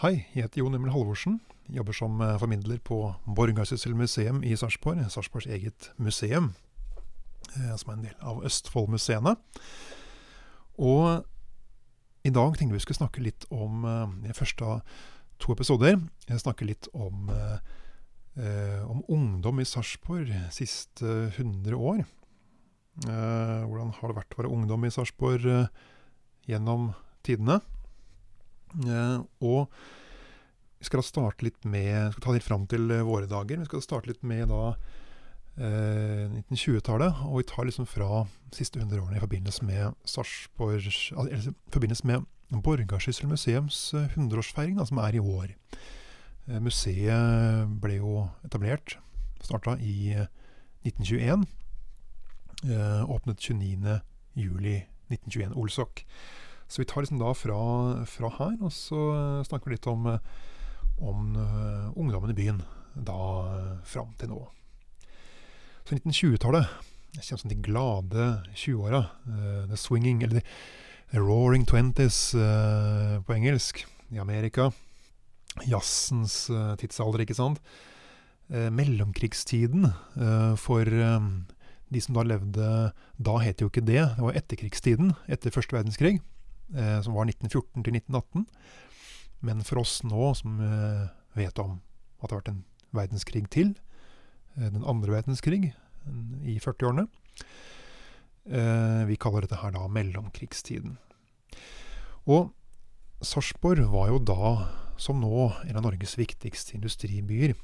Hei, jeg heter Jon Emil Halvorsen. Jobber som eh, formidler på Borgarsyssel museum i Sarpsborg. Sarpsborgs eget museum, eh, som er en del av Østfoldmuseene. Og i dag tenkte vi skulle snakke litt om i de første av to episoder. Snakke litt om, eh, om ungdom i Sarpsborg siste 100 år. Eh, hvordan har det vært å være ungdom i Sarpsborg eh, gjennom tidene? Eh, og vi skal starte litt med skal ta litt fram til eh, våre dager. Vi skal starte litt med da eh, 1920-tallet. Og vi tar liksom fra siste 100 årene i forbindelse med Sarpsborg altså, i forbindelse med Borgarsyssel museums 100-årsfeiring, som er i år. Eh, museet ble jo etablert, starta i 1921. Eh, åpnet 29.07.1921, Olsok. Så vi tar liksom da fra, fra her, og så eh, snakker vi litt om, om uh, ungdommen i byen da fram til nå. Så 1920-tallet kommer som de glade 20-åra. Uh, the swinging, eller the roaring twenties uh, på engelsk, i Amerika. Jazzens uh, tidsalder, ikke sant. mellomkrigstiden for de som da levde Da het jo ikke det, det var etterkrigstiden, etter første verdenskrig eh, som var 1914 til 1918. Men for oss nå, som eh, vet om at det har vært en verdenskrig til, eh, den andre verdenskrig i 40-årene eh, Vi kaller dette her da mellomkrigstiden. Og Sarpsborg var jo da, som nå, en av Norges viktigste industribyer.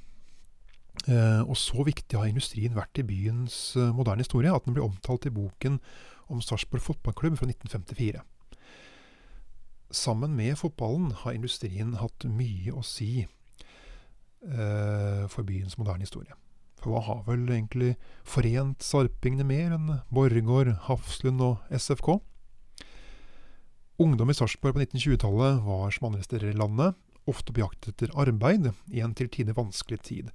Eh, og så viktig har industrien vært i byens eh, moderne historie at den blir omtalt i boken om Sarpsborg fotballklubb fra 1954 sammen med fotballen har industrien hatt mye å si eh, for byens moderne historie. For hva har vel egentlig forent sarpingene mer enn Borregaard, Hafslund og SFK? Ungdom i Sarpsborg på 1920-tallet var som andre steder i landet ofte på jakt etter arbeid i en til tider vanskelig tid.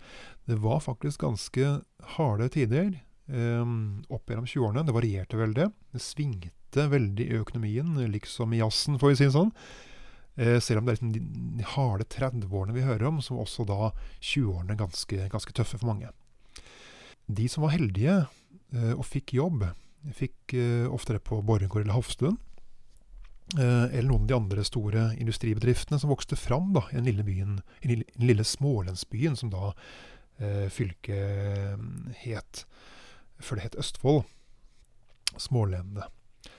Det var faktisk ganske harde tider eh, opp gjennom 20-årene. Det varierte veldig. Det svingte lette veldig i økonomien, liksom i jazzen, får vi si det sånn. Eh, selv om det er liksom de, de harde 30-årene vi hører om, var også da 20-årene ganske, ganske, tøffe for mange. De som var heldige eh, og fikk jobb, fikk eh, oftere på Borregaard eller Hofstuen. Eh, eller noen av de andre store industribedriftene som vokste fram da, i den lille byen, i den lille smålensbyen som da eh, fylket mm, het før det het Østfold. Smålenene.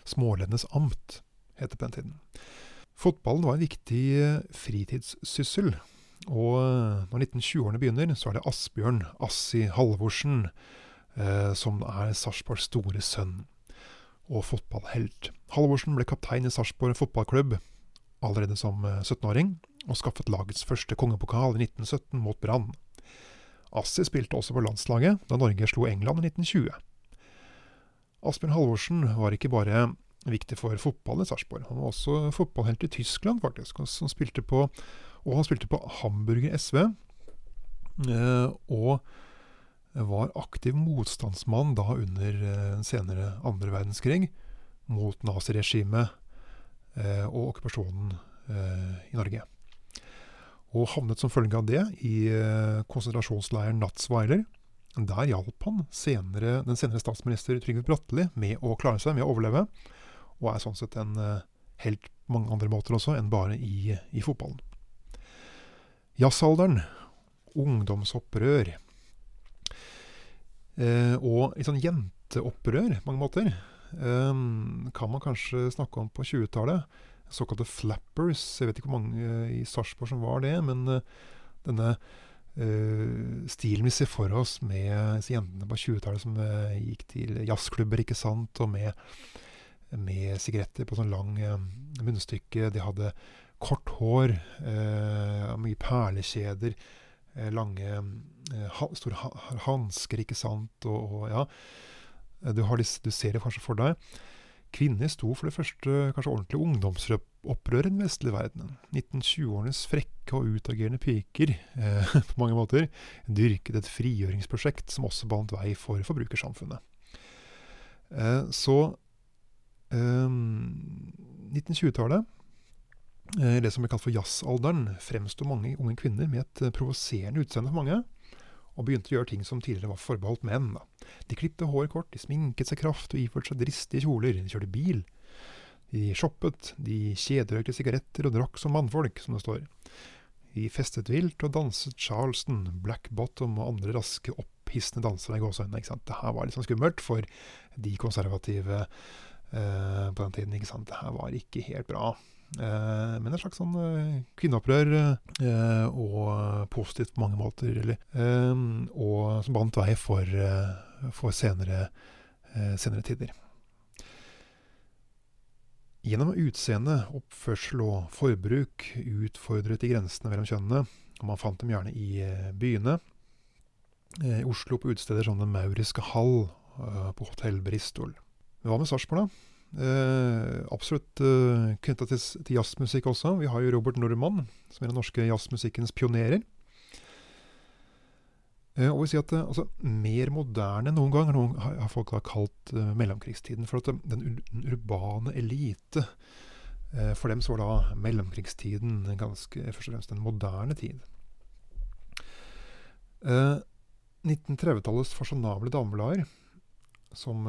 Smålendenes amt, het det på den tiden. Fotballen var en viktig eh, fritidssyssel. Og eh, når 1920-årene begynner, så er det Asbjørn Assi Halvorsen eh, som er Sarpsborgs store sønn og fotballhelt. Halvorsen ble kaptein i Sarpsborg fotballklubb allerede som 17-åring, eh, og skaffet lagets første kongepokal i 1917 mot Brann. Assi spilte også på landslaget da Norge slo England i 1920. Asbjørn Halvorsen var ikke bare viktig for fotballen i Sarpsborg. Han var også fotballhelt i Tyskland, faktisk. Han spilte på, og han spilte på Hamburger SV. Eh, og var aktiv motstandsmann da under eh, senere andre verdenskrig mot naziregimet eh, og okkupasjonen i Norge. Og havnet som følge av det i konsentrasjonsleiren Natzweiler der hjalp han senere, den senere statsminister Trygve Bratteli med å klare seg, med å overleve, og er sånn sett en helt helt mange andre måter også enn bare i, i fotballen. Jazzalderen, ungdomsopprør eh, og litt sånn jenteopprør på mange måter, eh, kan man kanskje snakke om på 20-tallet. Såkalte flappers. Jeg vet ikke hvor mange i Sarpsborg som var det, men uh, denne stilen vi ser for oss med jentene på 20-tallet som uh, gikk til jazzklubber, ikke sant, og med, med sigaretter på sånn lang uh, munnstykke. De hadde kort hår, mye perlekjeder, lange, store ha hansker, ikke sant, og, og ja. Du, disse, du, ser det kanskje for deg. Kvinner sto for det første kanskje ordentlige ungdomsopprøret i den vestlige verdenen. 1920-årenes frekke og utagerende piker eh, på mange måter dyrket et frigjøringsprosjekt som også bandt vei for forbrukersamfunnet. Eh, så eh, 1920-tallet eh, det som ble kalt for jazzalderen, fremsto mange unge kvinner med et eh, provoserende utseende for mange, og begynte å gjøre ting som tidligere var forbeholdt menn. Da. De klippte håret kort, de sminket seg kraftig og iførte seg dristige kjoler, de kjørte bil. De shoppet, de kjederøykte sigaretter og drakk som mannfolk, som det står. De festet vilt og danset charleston, black bottom og andre raske, opphissende dansere i gåseøynene. Det her var litt sånn skummelt for de konservative eh, på den tiden. ikke? Det her var ikke helt bra. Eh, men et slags sånn eh, kvinneopprør, eh, og positivt på mange måter. Eh, og som bandt vei for, for senere, senere tider. Gjennom utseende, oppførsel og forbruk utfordret de grensene mellom kjønnene. og Man fant dem gjerne i byene. I Oslo på utesteder som Den Mauriske hall, på Hotell Bristol. Hva med Sarpsborg, da? Eh, absolutt eh, knytta til, til, jazzmusikk også. Vi har jo Robert Normann, som er den norske jazzmusikkens pionerer. Eh, og vi sier at eh, altså, Mer moderne enn noen gang noen, har, folk da kalt mellomkrigstiden. For at den, urbane elite For dem så var da mellomkrigstiden ganske først og fremst en moderne tid. 1930-tallets fasjonable dameblader som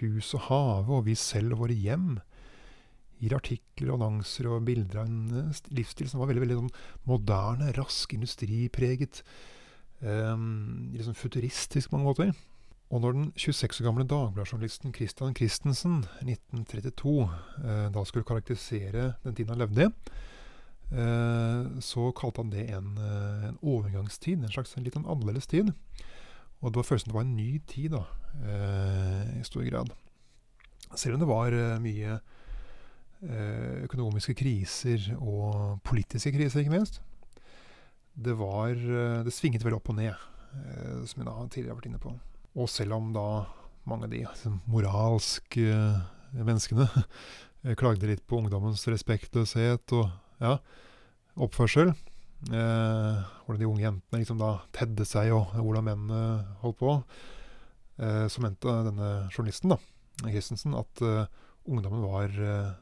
Hus og have og Vi selv og våre hjem. Gir artikler, og annonser og bilder av en eh, livsstil som var veldig veldig sånn moderne, rask, industripreget. Um, liksom futuristisk på mange måter. Og når den 26 år gamle dagbladjournalisten Christian Christensen 1932 eh, da skulle karakterisere den tiden han levde i, eh, så kalte han det en, en overgangstid. En slags en litt annerledes tid. Og det var følelsen det var en ny tid, da, eh, i stor grad. Selv om det var eh, mye eh, økonomiske kriser og politiske kriser, ikke minst. Det var Det svinget veldig opp og ned, som jeg da tidligere har vært inne på. Og selv om da mange av de liksom, moralske menneskene klagde litt på ungdommens respektløshet og ja, oppførsel, hvordan de unge jentene liksom da tedde seg, og hvordan mennene holdt på. Eh, så mente denne journalisten, da, Christensen, at eh, ungdommen var eh,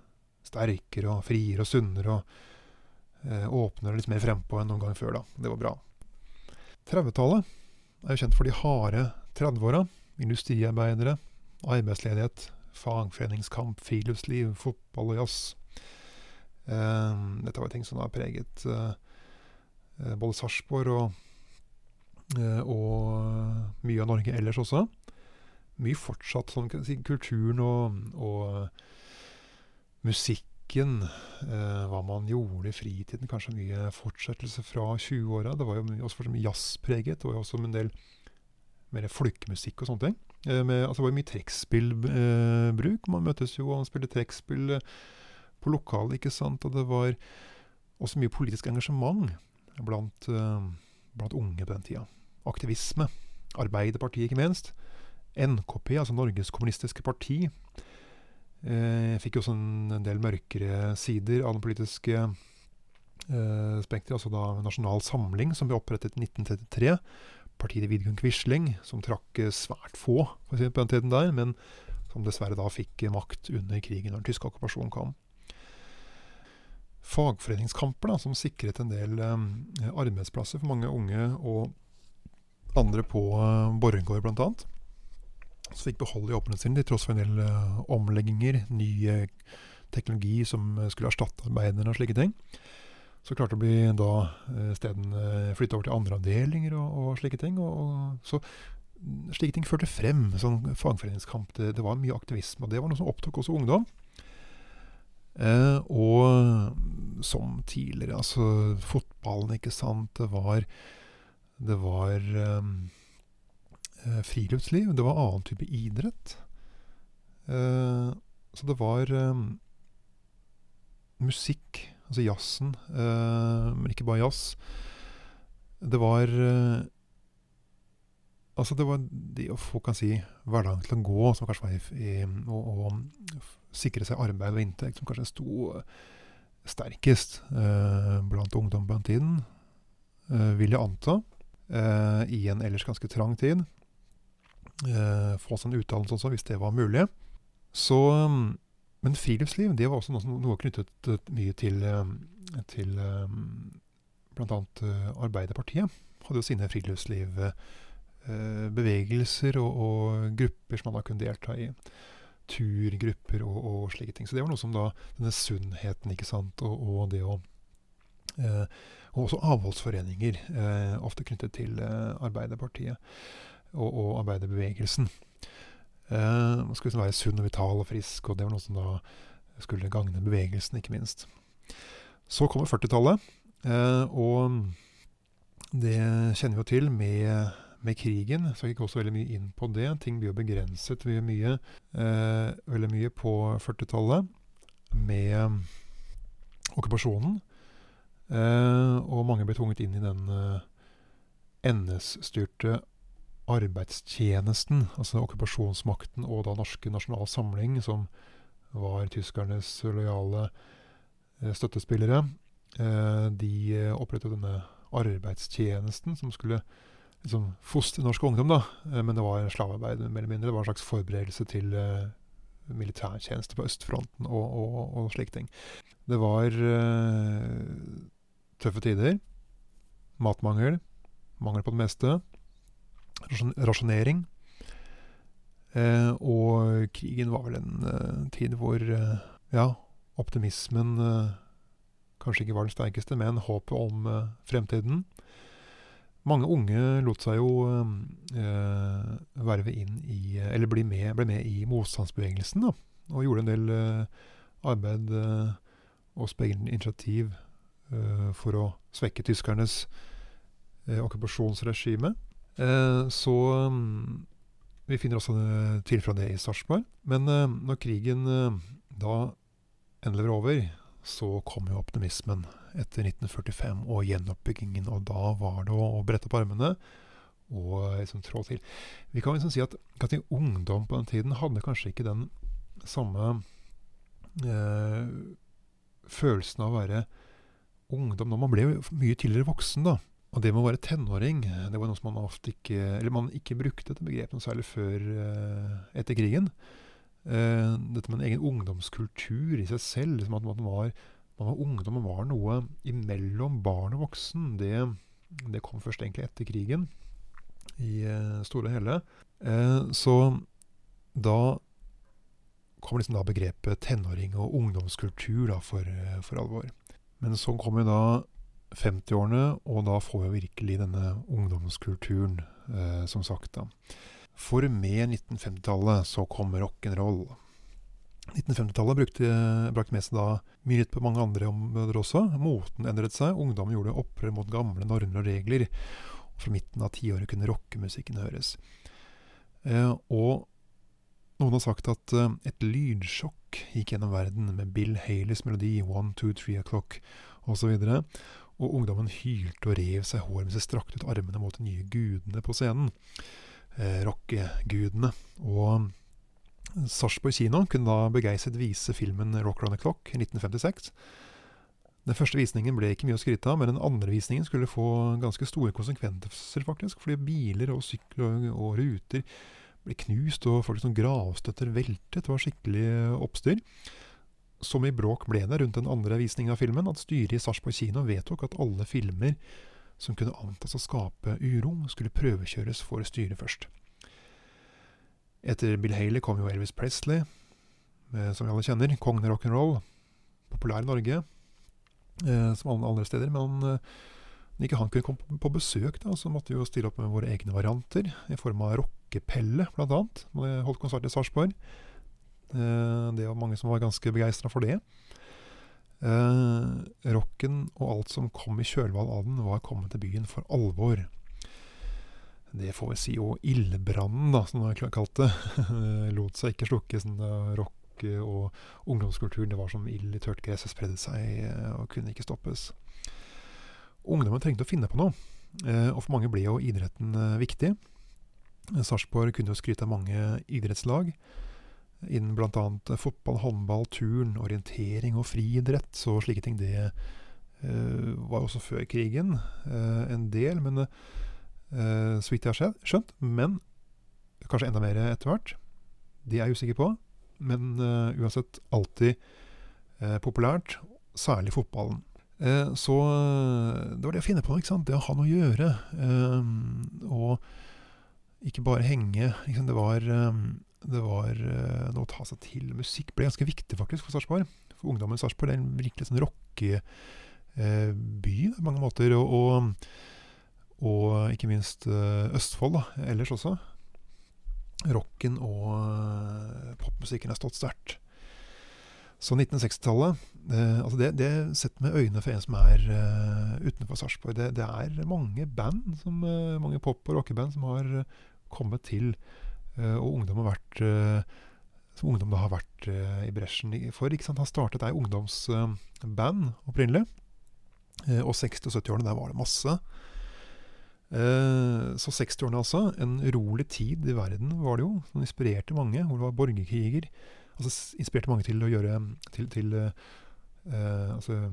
sterkere og friere og sunnere og eh, åpnere litt mer frempå enn noen gang før. da. Det var bra. 30-tallet er jo kjent for de harde 30-åra. Industriarbeidere, arbeidsledighet, fagforeningskamp, friluftsliv, fotball og jazz. Eh, dette var ting som har preget eh, Eh, både Sarpsborg og, eh, og mye av Norge ellers også. Mye fortsatt sånn kulturen og, og musikken, eh, hva man gjorde i fritiden. Kanskje mye fortsettelse fra 20-åra. Det var jo også mye jazzpreget. Jo også en del mer folkemusikk og sånne ting. Eh, med, altså det var jo mye trekkspillbruk. man møtes jo og spilte trekkspill på lokalet. Og det var også mye politisk engasjement blant, uh, blant unge på den tida. Aktivisme. Arbeiderpartiet, ikke minst. NKP, altså Norges Kommunistiske Parti, eh, fikk jo også en, del mørkere sider av den politiske eh, spekteret. Altså da Nasjonal Samling, som ble opprettet i 1933. Partiet Vidkun Quisling, som trakk eh, svært få på den tiden der, men som dessverre da fikk makt under krigen når den tyske okkupasjonen kom fagforeningskamper da, som sikret en del eh, arbeidsplasser for mange unge og andre på eh, Borregaard bl.a. Så fikk beholde jobbene sine til tross for en del eh, omlegginger, ny teknologi som skulle erstatte arbeiderne og slike ting. Så klarte å bli da steden stedene flytte over til andre avdelinger og, og slike ting. Og, og, så slike ting førte frem. Sånn fagforeningskamp. Det, det var mye aktivisme. Og det var noe som opptok også ungdom. Eh, og som tidligere, altså fotballen, ikke sant. Det var, det var eh, friluftsliv. Det var annen type idrett. Eh, så det var um, musikk, altså jazzen, uh, men ikke bare jazz. Det var uh, Altså, det var det å få kan si, hverdagen til å gå, som kanskje var i, i å, sikre seg arbeid og inntekt, som kanskje sto sterkest eh, blant ungdom på den tiden, eh, vil jeg anta, eh, i en ellers ganske trang tid. Eh, få seg en utdannelse også, hvis det var mulig. Så Men friluftsliv det var også noe, noe knyttet mye til, til bl.a. Arbeiderpartiet. Hadde jo sine friluftslivbevegelser og, og grupper som man da kunne delta i turgrupper og, og, slike ting. Så det var noe som da Denne sunnheten, ikke sant, og, og det å eh, Og også avholdsforeninger, eh, ofte knyttet til eh, Arbeiderpartiet og, og arbeiderbevegelsen. Eh, man skulle liksom være sunn og vital og frisk, og det var noe som da skulle gagne bevegelsen, ikke minst. Så kommer 40-tallet, eh, og det kjenner vi jo til med med krigen. Så jeg gikk også veldig mye inn på det. Ting blir jo begrenset veldig mye, eh, veldig mye på 40-tallet med okkupasjonen. Eh, og mange ble tvunget inn i den eh, NS-styrte arbeidstjenesten, altså okkupasjonsmakten og da Norske Nasjonal Samling, som var tyskernes lojale eh, støttespillere. Eh, de opprettet denne arbeidstjenesten som skulle liksom fostre norsk ungdom, da. Eh, men det var slavearbeid, mer eller mindre. Det var en slags forberedelse til uh, militærtjeneste på østfronten og, og, og slike ting. Det var uh, tøffe tider. Matmangel. Mangel på det meste. Rasjonering. Uh, og krigen var vel en tid hvor ja, optimismen kanskje ikke var den sterkeste, men håpet om fremtiden mange unge lot seg jo øh, verve inn i Eller bli med, ble med i motstandsbevegelsen, da. Og gjorde en del øh, arbeid øh, og på initiativ for å svekke tyskernes okkupasjonsregime. så um, vi finner også til fra det i Sarpsborg. Men når krigen da endelig var over, så kom jo optimismen etter 1945 og gjenoppbyggingen. Og da var det å, brette opp armene og liksom trå til. Vi kan liksom si at, at ungdom på den tiden hadde kanskje ikke den samme eh, følelsen av å være ungdom. Når man ble jo mye tidligere voksen, da. Og det med å være tenåring, det var noe som man ofte ikke Eller man ikke brukte dette begrepet særlig før eh, etter krigen. Eh, dette med en egen ungdomskultur i seg selv, liksom at man var man var ungdom og var noe imellom barn og voksen, det, det kom først egentlig etter krigen, i uh, store og hele. Uh, så da kom liksom da begrepet tenåring og ungdomskultur da for, for alvor. Men så kom jo da 50-årene, og da får vi virkelig denne ungdomskulturen, som sagt. da. For med 1950-tallet så kom rock'n'roll. 1950-tallet brakte med seg da mye nytt på mange andre områder også. Moten endret seg, ungdommen gjorde opprør mot gamle normer og regler. Og fra midten av tiåret kunne rockemusikken høres. Eh, og noen har sagt at eh, et lydsjokk gikk gjennom verden med Bill Haleys melodi One, Two, Three O'Clock osv. Og, og ungdommen hylte og rev seg hår mens de strakte ut armene mot de nye gudene på scenen. Eh, rockegudene. Og Sarpsborg kino kunne da begeistret vise filmen 'Rock Round the Clock' i 1956. Den første visningen ble ikke mye å skryte av, men den andre visningen skulle få ganske store konsekvenser, faktisk. Fordi biler og sykler og, ruter ble knust, og folk som gravstøtter veltet. Det var skikkelig oppstyr. Så mye bråk ble det rundt den andre visningen av filmen at styret i Sarpsborg kino vedtok at alle filmer som kunne antas å skape uro, skulle prøvekjøres for styret først. Etter Bill Haley kom jo Elvis Presley, eh, som vi alle kjenner. Kongen av rock'n'roll. Populær i Norge, eh, som alle andre steder. Men eh, når ikke han kunne komme på besøk, da, så måtte vi jo stille opp med våre egne varianter. I form av rockepelle, blant annet. Når vi holdt konsert i Sarpsborg. Eh, det var mange som var ganske begeistra for det. Eh, rocken og alt som kom i kjølvannet av den, var kommet til byen for alvor det får vi si, og ildbrannen, da, som det har kalt det, lot seg ikke slukke. Sånn, rock og ungdomskulturen det var som ild i tørt gress, spredde seg eh, og kunne ikke stoppes. Ungdommen trengte å finne på noe, eh, og for mange ble jo idretten eh, viktig. Sarpsborg kunne jo skryte av mange idrettslag innen bl.a. fotball, håndball, turn, orientering og friidrett. Så slike ting det var også før krigen en del. Men så vidt jeg har skjønt. Men kanskje enda mer etter hvert. Det er jeg usikker på. men uh, uansett alltid uh, populært, særlig fotballen. Uh, så det var det å finne på, ikke sant? det å ha noe å gjøre. og ikke bare henge. Liksom, det var, det var noe å ta seg til. Musikk ble ganske viktig faktisk for Sarpsborg. For ungdommen i Sarpsborg er en virkelig sånn rockeby på mange måter. og, og og ikke minst Østfold da, ellers også rocken og uh, popmusikken har stått sterkt. Så 1960-tallet uh, altså det, det setter med øynene for en som er uh, utenfor Sarpsborg. Det, det, er mange band, som, mange pop- og rockeband som har kommet til, og ungdom har vært som ungdom da har vært i bresjen for. ikke sant? Han startet ei ungdomsband opprinnelig. og 60- og 70-årene, der var det masse. Eh, så 60-årene altså. En urolig tid i verden var det jo, som inspirerte mange. Hvor det var borgerkriger. Altså inspirerte mange til å gjøre til, til uh, altså,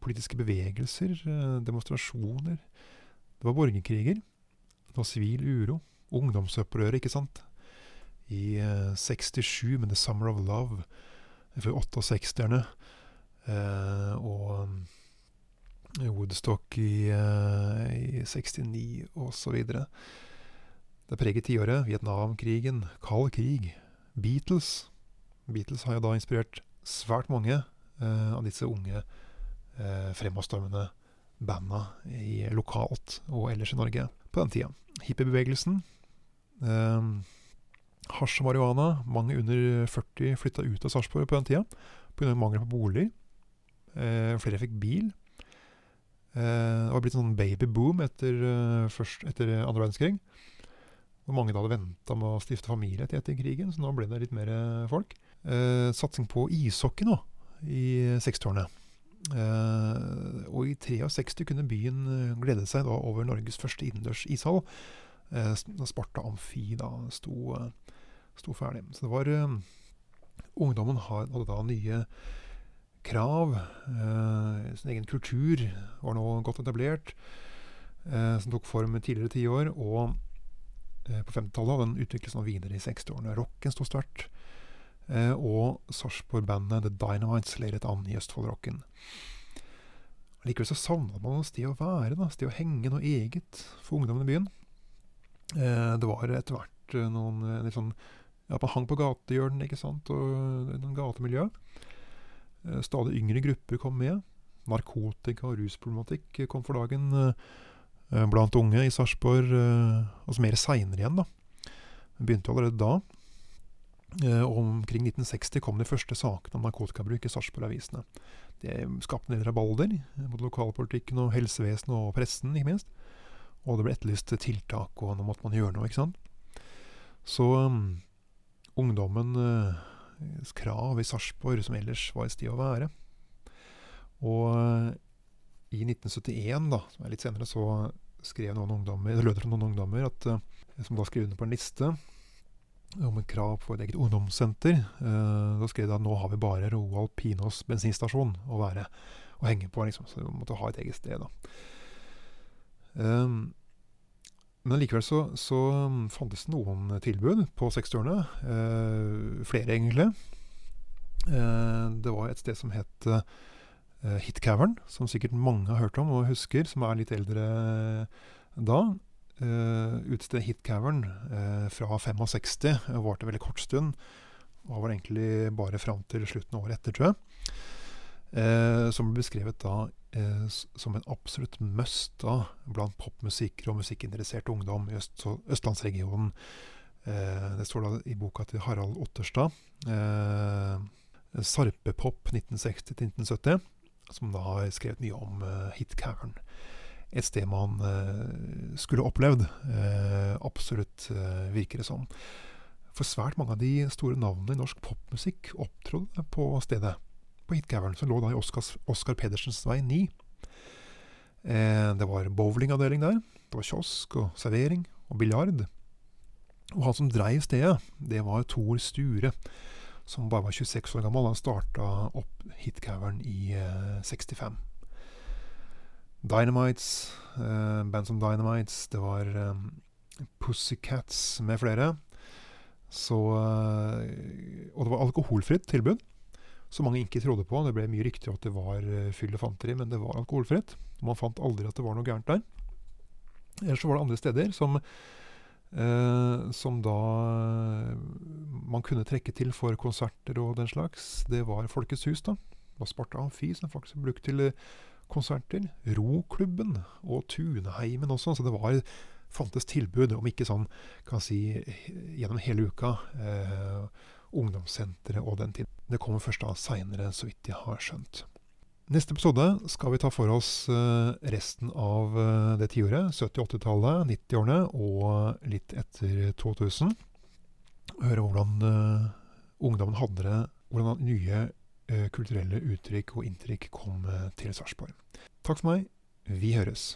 politiske bevegelser, demonstrasjoner. Det var borgerkriger. Det var sivil uro. Ungdomsopprøret, ikke sant. I 67 med The Summer of Love for 68-erne. og Woodstock i, uh, i 69 osv. Det preget tiåret. Vietnamkrigen, kald krig, Beatles. Beatles har jo da inspirert svært mange uh, av disse unge uh, fremadstormende banda lokalt og ellers i Norge på den tida. Hippiebevegelsen. Uh, hasj og marihuana. Mange under 40 flytta ut av Sarpsborg på den tida pga. mangel på bolig. Uh, flere fikk bil. Eh, det var blitt en sånn babyboom etter, uh, først, etter andre verdenskrig. Hvor mange da hadde venta med å stifte familie etter krigen, så nå ble det litt mer eh, folk. Eh, satsing på ishockey nå, i 60-årene. Uh, og i 63 kunne byen glede seg da over Norges første innendørs ishall. Uh, Sparta Amfi da sto, sto, ferdig. Så det var Ungdommen hadde da nye krav. Eh, sin egen kultur var nå godt etablert, eh, som tok form tidligere tiår. Og eh, på 50-tallet hadde den utviklet seg videre i 60-årene. Rocken sto sterkt. Eh, og Sarpsborg-bandet The Dynamites ledet an i Østfold-rocken. Likevel så savna man et sted å være, da, sted å henge noe eget for ungdommen i byen. Eh, det var etter hvert eh, noen sånn ja, Man hang på gatehjørnene, ikke sant, og noen gatemiljø. Stadig yngre grupper kom med. Narkotika og rusproblematikk kom for dagen blant unge i Sarpsborg, altså mer seinere igjen, da. Det begynte allerede da. Omkring 1960 kom de første sakene om narkotikabruk i Sarpsborg-avisene. Det skapte en del rabalder mot lokalpolitikken og helsevesenet og pressen, ikke minst. Og det ble etterlyst tiltak, og nå måtte man gjøre noe, ikke sant. Så um, ungdommens uh, krav i Sarpsborg, som ellers var et sted å være. Og uh, i 1971, da, som er litt senere, så skrev noen ungdommer, det lød fra noen ungdommer at, eh, som da skrev under på en liste om et krav på et eget ungdomssenter. Uh, da skrev de at nå har vi bare Roald Pinos bensinstasjon å være og henge på, liksom, så vi måtte ha et eget sted. da. Um, men likevel så, så um, fantes det noen tilbud på 60-årene. Eh, flere, egentlig. Eh, det var et sted som het eh, Hitcavern, som sikkert mange har hørt om og husker, som er litt eldre da. Uh, utstedet Hitcavern uh, fra 65 varte veldig kort stund. Og var egentlig bare fram til slutten av året etter, tror jeg. Uh, som ble beskrevet da som en absolutt must da, blant popmusikere og musikkinteressert ungdom i Øst østlandsregionen. Eh, det står da i boka til Harald Otterstad. Eh, Sarpepop 1960-1970, som da har skrevet mye om eh, Hitcavern. Et sted man eh, skulle opplevd. absolutt, virker det som. For svært mange av de store navnene i norsk popmusikk opptrådte på stedet på Hitcavern, som lå da i Oscars, Oscar Pedersens vei 9. Eh, det var bowlingavdeling der. Det var kiosk og servering og biljard. Og han som dreiv stedet, det var Tor Sture, som bare var 26 år gammel. Han starta opp Hitcavern i eh, 65. Dynamites, eh, band som Dynamites, det var eh, Pussycats med flere. Så, eh, og det var alkoholfritt tilbud, som mange ikke trodde på. Det ble mye rykter at det var eh, fyll og fanteri, men det var alkoholfritt. Man fant aldri at det var noe gærent der. Ellers så var det andre steder som, eh, som da man kunne trekke til for konserter og den slags. Det var Folkets hus, da. Det var Sparta Amfi som faktisk ble brukt til konserter. Roklubben og Tuneheimen også. Så det var fantes tilbud, om ikke sånn kan si gjennom hele uka. Eh, ungdomssenteret og den tiden. Det kommer først da seinere, så vidt jeg har skjønt. Neste episode skal vi ta for oss eh, resten av eh, det tiåret. 70-, 80-tallet, 90-årene og litt etter 2000. Høre hvordan uh, ungdommen hadde det, hvordan nye kulturelle uttrykk og inntrykk kom til Sarpsborg. Takk for meg. Vi høres.